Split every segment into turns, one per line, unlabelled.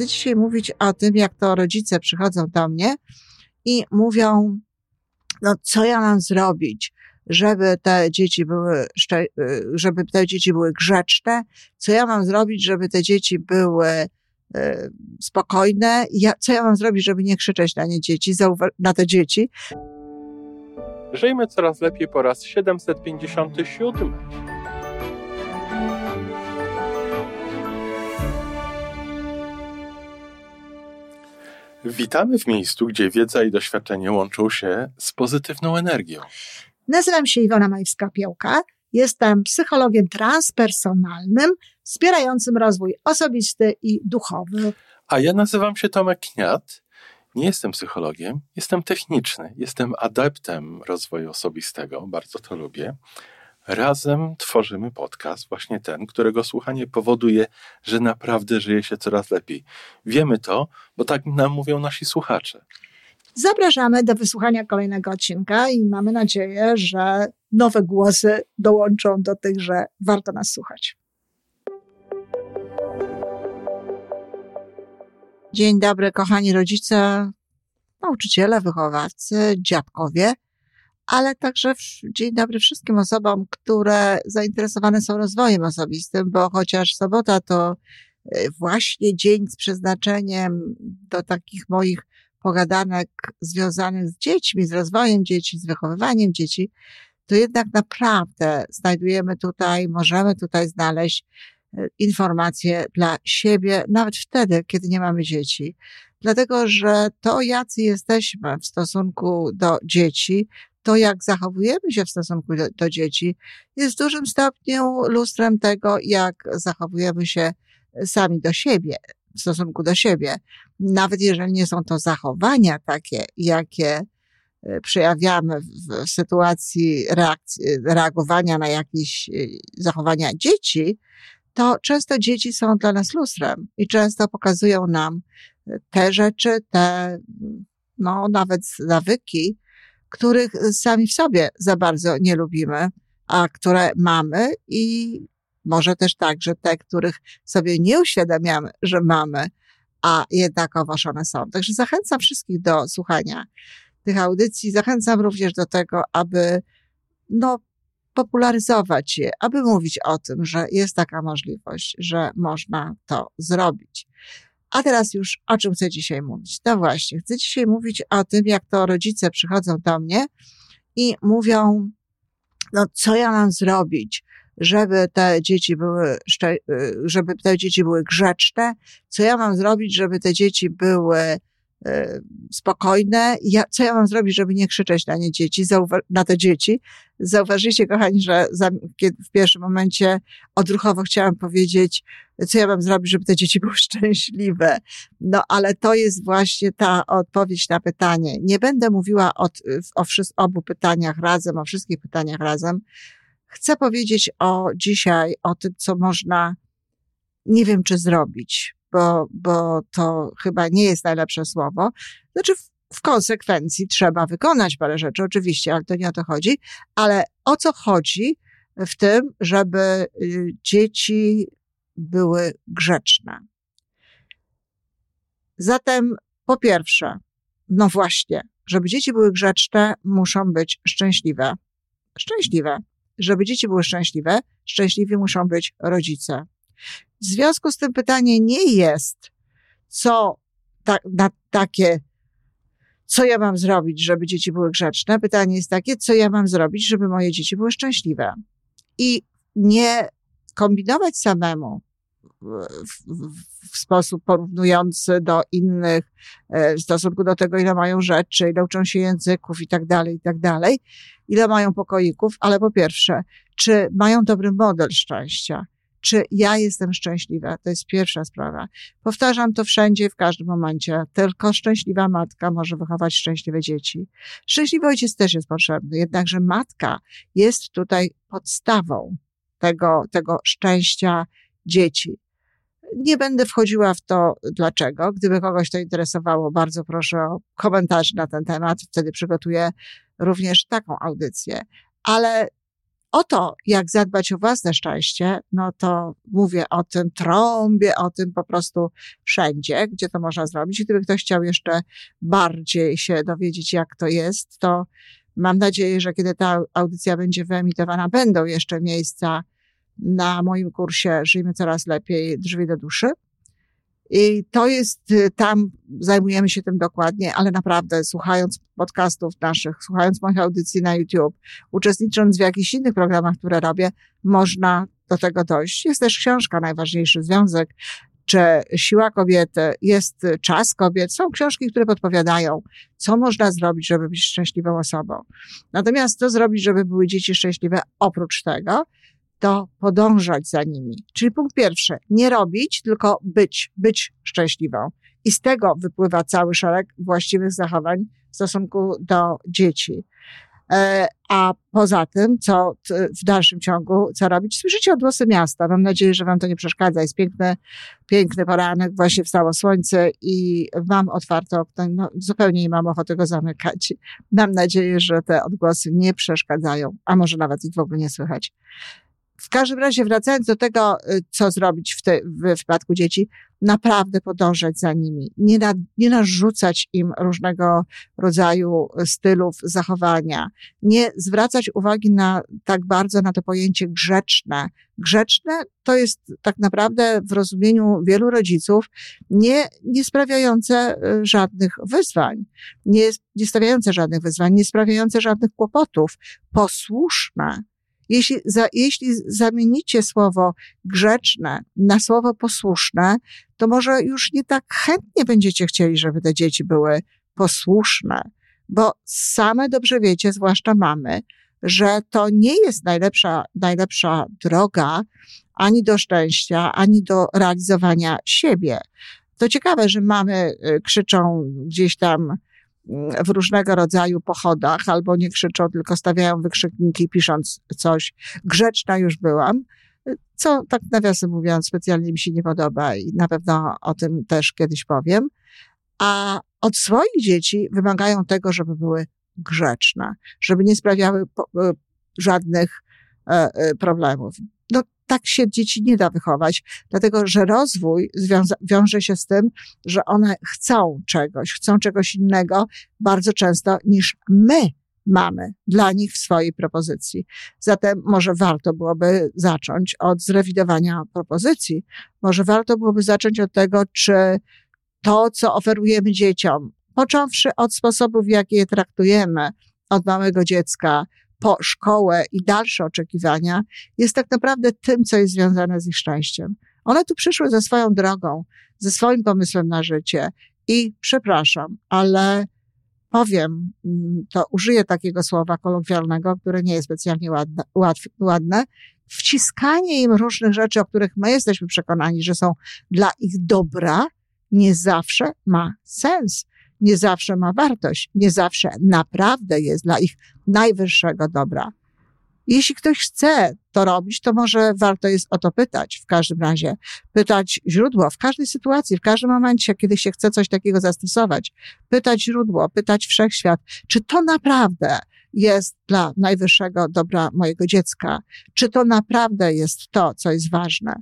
chcę dzisiaj mówić o tym, jak to rodzice przychodzą do mnie i mówią, no co ja mam zrobić, żeby te dzieci były, żeby te dzieci były grzeczne, co ja mam zrobić, żeby te dzieci były e, spokojne, ja, co ja mam zrobić, żeby nie krzyczeć na nie dzieci, na te dzieci.
Żyjmy coraz lepiej po raz 757. Witamy w miejscu, gdzie wiedza i doświadczenie łączą się z pozytywną energią.
Nazywam się Iwona Majwska-Piołka. Jestem psychologiem transpersonalnym, wspierającym rozwój osobisty i duchowy.
A ja nazywam się Tomek Kniat. Nie jestem psychologiem, jestem techniczny, jestem adeptem rozwoju osobistego, bardzo to lubię. Razem tworzymy podcast, właśnie ten, którego słuchanie powoduje, że naprawdę żyje się coraz lepiej. Wiemy to, bo tak nam mówią nasi słuchacze.
Zapraszamy do wysłuchania kolejnego odcinka i mamy nadzieję, że nowe głosy dołączą do tych, że warto nas słuchać. Dzień dobry, kochani rodzice, nauczyciele, wychowawcy, dziadkowie ale także dzień dobry wszystkim osobom, które zainteresowane są rozwojem osobistym, bo chociaż sobota to e, właśnie dzień z przeznaczeniem do takich moich pogadanek związanych z dziećmi, z rozwojem dzieci, z wychowywaniem dzieci, to jednak naprawdę znajdujemy tutaj, możemy tutaj znaleźć e, informacje dla siebie, nawet wtedy, kiedy nie mamy dzieci. Dlatego, że to, jacy jesteśmy w stosunku do dzieci, to, jak zachowujemy się w stosunku do, do, dzieci, jest w dużym stopniu lustrem tego, jak zachowujemy się sami do siebie, w stosunku do siebie. Nawet jeżeli nie są to zachowania takie, jakie e, przejawiamy w sytuacji reakcji, reagowania na jakieś e, zachowania dzieci, to często dzieci są dla nas lustrem i często pokazują nam te rzeczy, te, no, nawet nawyki, których sami w sobie za bardzo nie lubimy, a które mamy i może też tak, że te, których sobie nie uświadamiamy, że mamy, a jednakowoż one są. Także zachęcam wszystkich do słuchania tych audycji. Zachęcam również do tego, aby no, popularyzować je, aby mówić o tym, że jest taka możliwość, że można to zrobić. A teraz już o czym chcę dzisiaj mówić? No właśnie, chcę dzisiaj mówić o tym, jak to rodzice przychodzą do mnie i mówią, no co ja mam zrobić, żeby te dzieci były, żeby te dzieci były grzeczne, co ja mam zrobić, żeby te dzieci były spokojne. Ja, co ja mam zrobić, żeby nie krzyczeć na nie dzieci, na te dzieci? Zauważycie, kochani, że za, w pierwszym momencie odruchowo chciałam powiedzieć, co ja mam zrobić, żeby te dzieci były szczęśliwe. No, ale to jest właśnie ta odpowiedź na pytanie. Nie będę mówiła o, o obu pytaniach razem, o wszystkich pytaniach razem. Chcę powiedzieć o dzisiaj, o tym, co można, nie wiem, czy zrobić bo, bo to chyba nie jest najlepsze słowo. Znaczy, w, konsekwencji trzeba wykonać parę rzeczy, oczywiście, ale to nie o to chodzi. Ale o co chodzi w tym, żeby y, dzieci były grzeczne? Zatem, po pierwsze, no właśnie, żeby dzieci były grzeczne, muszą być szczęśliwe. Szczęśliwe. Żeby dzieci były szczęśliwe, szczęśliwi muszą być rodzice. W związku z tym pytanie nie jest, co ta, na takie, co ja mam zrobić, żeby dzieci były grzeczne. Pytanie jest takie, co ja mam zrobić, żeby moje dzieci były szczęśliwe. I nie kombinować samemu w, w, w, sposób porównujący do innych, e, w stosunku do tego, ile mają rzeczy, ile uczą się języków i tak dalej, i tak dalej, ile mają pokoików, ale po pierwsze, czy mają dobry model szczęścia, czy ja jestem szczęśliwa? To jest pierwsza sprawa. Powtarzam to wszędzie, w każdym momencie. Tylko szczęśliwa matka może wychować szczęśliwe dzieci. Szczęśliwy ojciec też jest potrzebny, jednakże matka jest tutaj podstawą tego, tego szczęścia dzieci. Nie będę wchodziła w to, dlaczego. Gdyby kogoś to interesowało, bardzo proszę o komentarz na ten temat. Wtedy przygotuję również taką audycję. Ale o to, jak zadbać o własne szczęście, no to mówię o tym, trąbię o tym po prostu wszędzie, gdzie to można zrobić. I gdyby ktoś chciał jeszcze bardziej się dowiedzieć, jak to jest, to mam nadzieję, że kiedy ta audycja będzie wyemitowana, będą jeszcze miejsca na moim kursie Żyjmy Coraz Lepiej Drzwi do Duszy. I to jest, y, tam zajmujemy się tym dokładnie, ale naprawdę słuchając podcastów naszych, słuchając moich audycji na YouTube, uczestnicząc w jakichś innych programach, które robię, można do tego dojść. Jest też książka Najważniejszy Związek, czy Siła Kobiety, jest Czas Kobiet. Są książki, które podpowiadają, co można zrobić, żeby być szczęśliwą osobą. Natomiast co zrobić, żeby były dzieci szczęśliwe oprócz tego, to podążać za nimi. Czyli punkt pierwszy, nie robić, tylko być, być szczęśliwą. I z tego wypływa cały szereg właściwych zachowań w stosunku do dzieci. E, a poza tym, co w dalszym ciągu, co robić? Słyszycie odgłosy miasta. Mam nadzieję, że Wam to nie przeszkadza. Jest piękny, piękny poranek, właśnie wstało słońce i mam otwarte okno. No, zupełnie nie mam ochoty go zamykać. Mam nadzieję, że te odgłosy nie przeszkadzają, a może nawet ich w ogóle nie słychać. W każdym razie, wracając do tego, y, co zrobić w, te, w przypadku dzieci, naprawdę podążać za nimi, nie, na, nie narzucać im różnego rodzaju stylów zachowania, nie zwracać uwagi na tak bardzo na to pojęcie grzeczne. Grzeczne to jest tak naprawdę w rozumieniu wielu rodziców nie, nie sprawiające y, żadnych wyzwań, nie, nie stawiające żadnych wyzwań, nie sprawiające żadnych kłopotów, posłuszne jeśli, za, jeśli zamienicie słowo grzeczne na słowo posłuszne, to może już nie tak chętnie będziecie chcieli, żeby te dzieci były posłuszne, bo same dobrze wiecie, zwłaszcza mamy, że to nie jest najlepsza, najlepsza droga ani do szczęścia, ani do realizowania siebie. To ciekawe, że mamy y, krzyczą gdzieś tam w różnego rodzaju pochodach, albo nie krzyczą, tylko stawiają wykrzykniki, pisząc coś. Grzeczna już byłam, co tak nawiasem mówiąc specjalnie mi się nie podoba i na pewno o tym też kiedyś powiem. A od swoich dzieci wymagają tego, żeby były grzeczne, żeby nie sprawiały e, żadnych e, e, problemów. Tak się dzieci nie da wychować, dlatego że rozwój wiąże się z tym, że one chcą czegoś, chcą czegoś innego bardzo często niż my mamy dla nich w swojej propozycji. Zatem może warto byłoby zacząć od zrewidowania propozycji. Może warto byłoby zacząć od tego, czy to, co oferujemy dzieciom, począwszy od sposobów, w jaki je traktujemy, od małego dziecka, po szkołę i dalsze oczekiwania jest tak naprawdę tym, co jest związane z ich szczęściem. One tu przyszły ze swoją drogą, ze swoim pomysłem na życie i przepraszam, ale powiem, mm, to użyję takiego słowa kolokwialnego, które nie jest specjalnie ładne, ładne. Wciskanie im różnych rzeczy, o których my jesteśmy przekonani, że są dla ich dobra, nie zawsze ma sens nie zawsze ma wartość, nie zawsze naprawdę jest dla ich najwyższego dobra. Jeśli ktoś chce to robić, to może warto jest o to pytać w każdym razie. Pytać źródło w każdej sytuacji, w każdym momencie, kiedy się chce coś takiego zastosować. Pytać źródło, pytać wszechświat, czy to naprawdę jest dla najwyższego dobra mojego dziecka? Czy to naprawdę jest to, co jest ważne?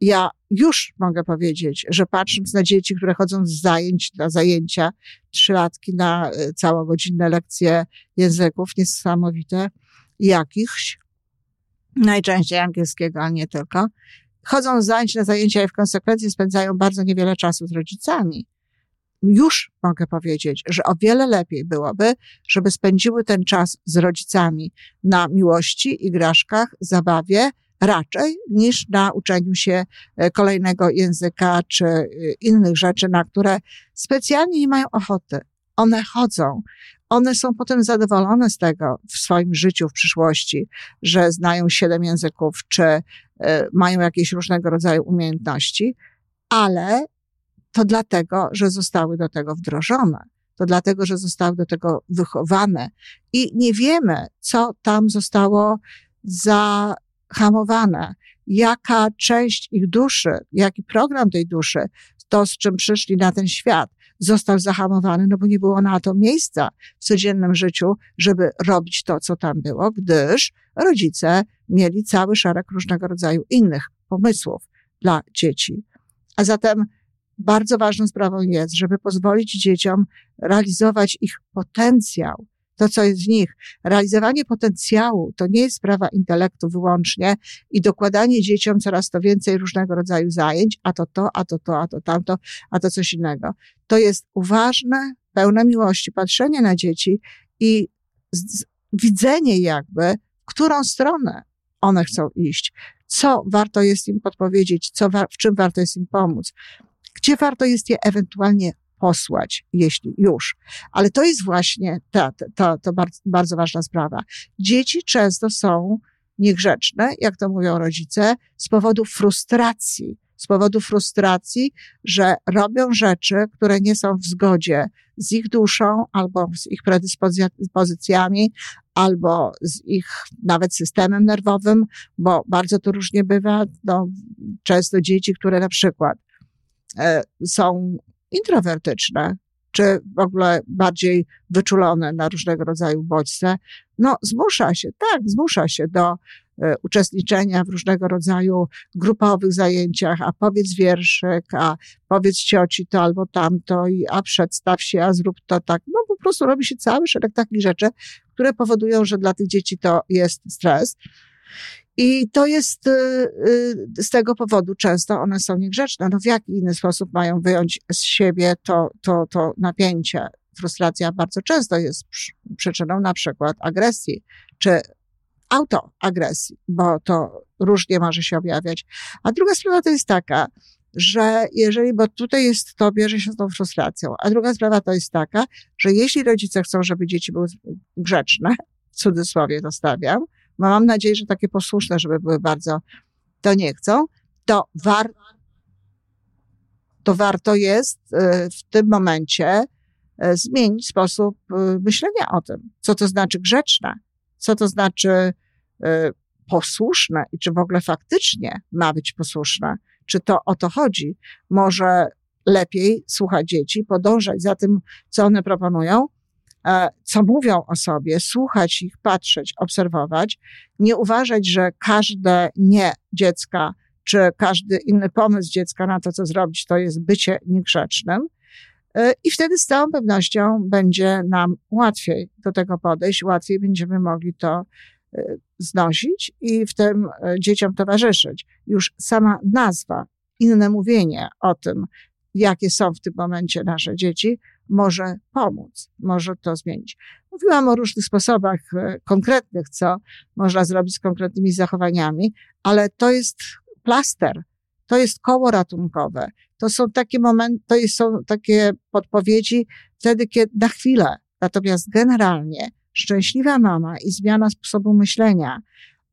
Ja już mogę powiedzieć, że patrząc na dzieci, które chodzą z zajęć na zajęcia, trzylatki na e, całogodzinne lekcje języków, niesamowite, jakichś, najczęściej angielskiego, ale nie tylko, chodzą z zajęć na zajęcia i w konsekwencji spędzają bardzo niewiele czasu z rodzicami. Już mogę powiedzieć, że o wiele lepiej byłoby, żeby spędziły ten czas z rodzicami na miłości, igraszkach, zabawie, raczej niż na uczeniu się e, kolejnego języka czy e, innych rzeczy, na które specjalnie nie mają ochoty. One chodzą. One są potem zadowolone z tego w swoim życiu, w przyszłości, że znają siedem języków, czy e, mają jakieś różnego rodzaju umiejętności, ale to dlatego, że zostały do tego wdrożone. To dlatego, że zostały do tego wychowane. I nie wiemy, co tam zostało za hamowane, jaka część ich duszy, jaki program tej duszy, to z czym przyszli na ten świat, został zahamowany, no bo nie było na to miejsca w codziennym życiu, żeby robić to, co tam było, gdyż rodzice mieli cały szereg różnego rodzaju innych pomysłów dla dzieci. A zatem bardzo ważną sprawą jest, żeby pozwolić dzieciom realizować ich potencjał, to, co jest w nich. Realizowanie potencjału to nie jest sprawa intelektu wyłącznie i dokładanie dzieciom coraz to więcej różnego rodzaju zajęć, a to to, a to to, a to tamto, a to coś innego. To jest uważne, pełne miłości patrzenie na dzieci i z, widzenie jakby, w którą stronę one chcą iść, co warto jest im podpowiedzieć, co, w czym warto jest im pomóc, gdzie warto jest je ewentualnie posłać, jeśli już. Ale to jest właśnie ta, ta, to bardzo, bardzo ważna sprawa. Dzieci często są niegrzeczne, jak to mówią rodzice, z powodu frustracji. Z powodu frustracji, że robią rzeczy, które nie są w zgodzie z ich duszą, albo z ich predyspozycjami, albo z ich nawet systemem nerwowym, bo bardzo to różnie bywa. No, często dzieci, które na przykład e, są introwertyczne, czy w ogóle bardziej wyczulone na różnego rodzaju bodźce, no zmusza się, tak, zmusza się do e, uczestniczenia w różnego rodzaju grupowych zajęciach, a powiedz wierszyk, a powiedz cioci to albo tamto, i a przedstaw się, a zrób to tak. No po prostu robi się cały szereg takich rzeczy, które powodują, że dla tych dzieci to jest stres. I to jest y, y, z tego powodu często one są niegrzeczne. No w jaki inny sposób mają wyjąć z siebie to, to, to napięcie? Frustracja bardzo często jest przyczyną na przykład agresji, czy autoagresji, bo to różnie może się objawiać. A druga sprawa to jest taka, że jeżeli, bo tutaj jest, to bierze się z tą frustracją, a druga sprawa to jest taka, że jeśli rodzice chcą, żeby dzieci były grzeczne, w cudzysłowie to stawiam, mam nadzieję, że takie posłuszne, żeby były bardzo, to nie chcą, to, war, to warto jest e, w tym momencie e, zmienić sposób e, myślenia o tym, co to znaczy grzeczne, co to znaczy posłuszne i czy w ogóle faktycznie ma być posłuszne, czy to o to chodzi. Może lepiej słuchać dzieci, podążać za tym, co one proponują, co mówią o sobie, słuchać ich, patrzeć, obserwować, nie uważać, że każde nie dziecka, czy każdy inny pomysł dziecka na to, co zrobić, to jest bycie niegrzecznym. E, I wtedy z całą pewnością będzie nam łatwiej do tego podejść, łatwiej będziemy mogli to e, znosić i w tym dzieciom towarzyszyć. Już sama nazwa, inne mówienie o tym, jakie są w tym momencie nasze dzieci, może pomóc, może to zmienić. Mówiłam o różnych sposobach e, konkretnych, co można zrobić z konkretnymi zachowaniami, ale to jest plaster, to jest koło ratunkowe. To są takie momenty, to są takie podpowiedzi wtedy, kiedy na chwilę. Natomiast generalnie szczęśliwa mama i zmiana sposobu myślenia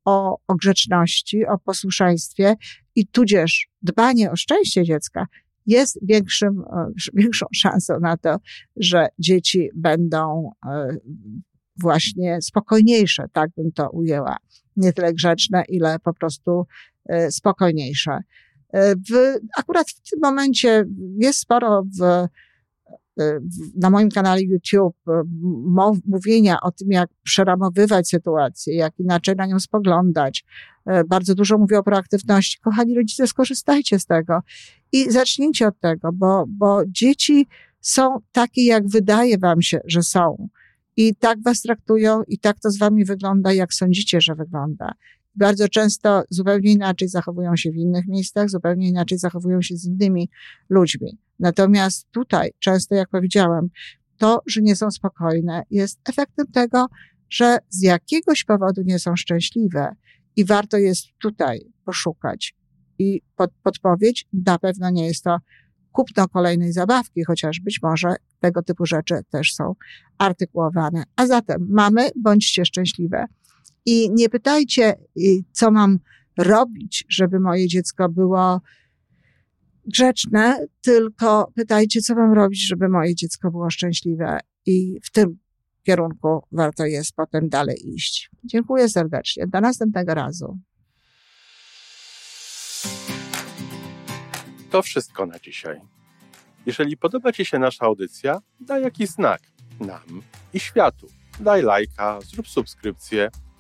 o, o grzeczności, o posłuszeństwie i tudzież dbanie o szczęście dziecka jest większym, e, większą szansą na to, że dzieci będą e, właśnie spokojniejsze, tak bym to ujęła. Nie tyle grzeczne, ile po prostu e, spokojniejsze. W, akurat w tym momencie jest sporo w, na moim kanale YouTube mówienia o tym, jak przeramowywać sytuację, jak inaczej na nią spoglądać. Bardzo dużo mówię o proaktywności. Kochani rodzice, skorzystajcie z tego i zacznijcie od tego, bo, bo dzieci są takie, jak wydaje wam się, że są. I tak was traktują, i tak to z wami wygląda, jak sądzicie, że wygląda. Bardzo często zupełnie inaczej zachowują się w innych miejscach, zupełnie inaczej zachowują się z innymi ludźmi. Natomiast tutaj, często, jak powiedziałam, to, że nie są spokojne, jest efektem tego, że z jakiegoś powodu nie są szczęśliwe. I warto jest tutaj poszukać i pod, podpowiedź na pewno nie jest to kupno kolejnej zabawki, chociaż być może tego typu rzeczy też są artykułowane. A zatem mamy, bądźcie szczęśliwe. I nie pytajcie, co mam robić, żeby moje dziecko było grzeczne, tylko pytajcie, co mam robić, żeby moje dziecko było szczęśliwe. I w tym kierunku warto jest potem dalej iść. Dziękuję serdecznie. Do następnego razu.
To wszystko na dzisiaj. Jeżeli podoba Ci się nasza audycja, daj jakiś znak nam i światu. Daj lajka, zrób subskrypcję,